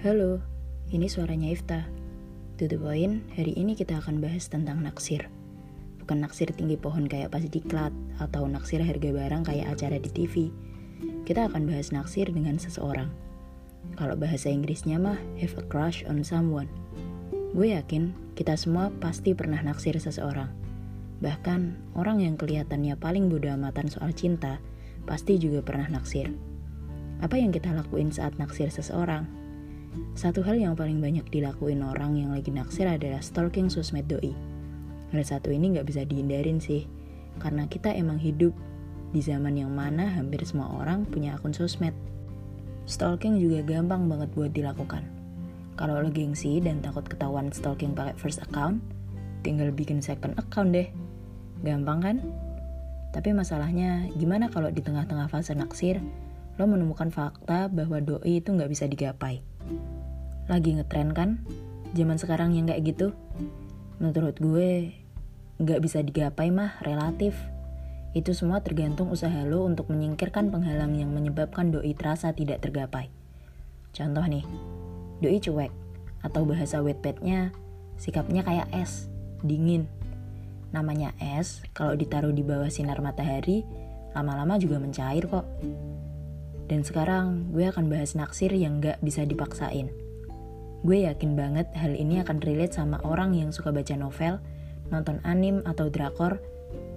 Halo, ini suaranya Ifta. To the point, hari ini kita akan bahas tentang naksir. Bukan naksir tinggi pohon kayak pas diklat, atau naksir harga barang kayak acara di TV. Kita akan bahas naksir dengan seseorang. Kalau bahasa Inggrisnya mah, have a crush on someone. Gue yakin kita semua pasti pernah naksir seseorang. Bahkan, orang yang kelihatannya paling bodoh amatan soal cinta, pasti juga pernah naksir. Apa yang kita lakuin saat naksir seseorang? Satu hal yang paling banyak dilakuin orang yang lagi naksir adalah stalking sosmed doi. Hal satu ini nggak bisa dihindarin sih, karena kita emang hidup di zaman yang mana hampir semua orang punya akun sosmed. Stalking juga gampang banget buat dilakukan. Kalau lo gengsi dan takut ketahuan stalking pakai first account, tinggal bikin second account deh. Gampang kan? Tapi masalahnya, gimana kalau di tengah-tengah fase naksir, lo menemukan fakta bahwa doi itu nggak bisa digapai? Lagi ngetren kan? Zaman sekarang yang kayak gitu. Menurut gue, nggak bisa digapai mah relatif. Itu semua tergantung usaha lo untuk menyingkirkan penghalang yang menyebabkan doi terasa tidak tergapai. Contoh nih, doi cuek, atau bahasa wetpadnya sikapnya kayak es, dingin. Namanya es, kalau ditaruh di bawah sinar matahari, lama-lama juga mencair kok. Dan sekarang gue akan bahas naksir yang gak bisa dipaksain. Gue yakin banget hal ini akan relate sama orang yang suka baca novel, nonton anim atau drakor,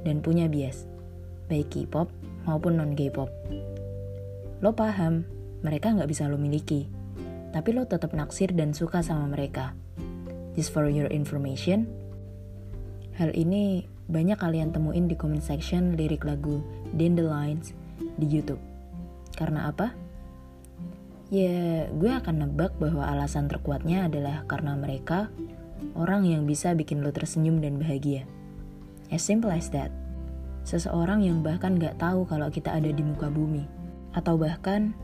dan punya bias, baik K-pop maupun non-K-pop. Lo paham, mereka gak bisa lo miliki, tapi lo tetap naksir dan suka sama mereka. Just for your information, hal ini banyak kalian temuin di comment section lirik lagu Dandelions di YouTube. Karena apa? Ya, gue akan nebak bahwa alasan terkuatnya adalah karena mereka orang yang bisa bikin lo tersenyum dan bahagia. As simple as that. Seseorang yang bahkan gak tahu kalau kita ada di muka bumi. Atau bahkan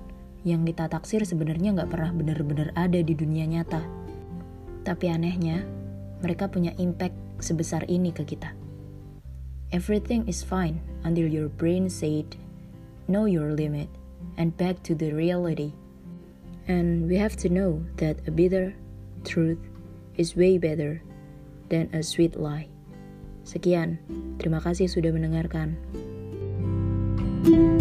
yang kita taksir sebenarnya gak pernah benar-benar ada di dunia nyata. Tapi anehnya, mereka punya impact sebesar ini ke kita. Everything is fine until your brain said, know your limit and back to the reality. And we have to know that a bitter truth is way better than a sweet lie. Sekian, terima kasih sudah mendengarkan. thank you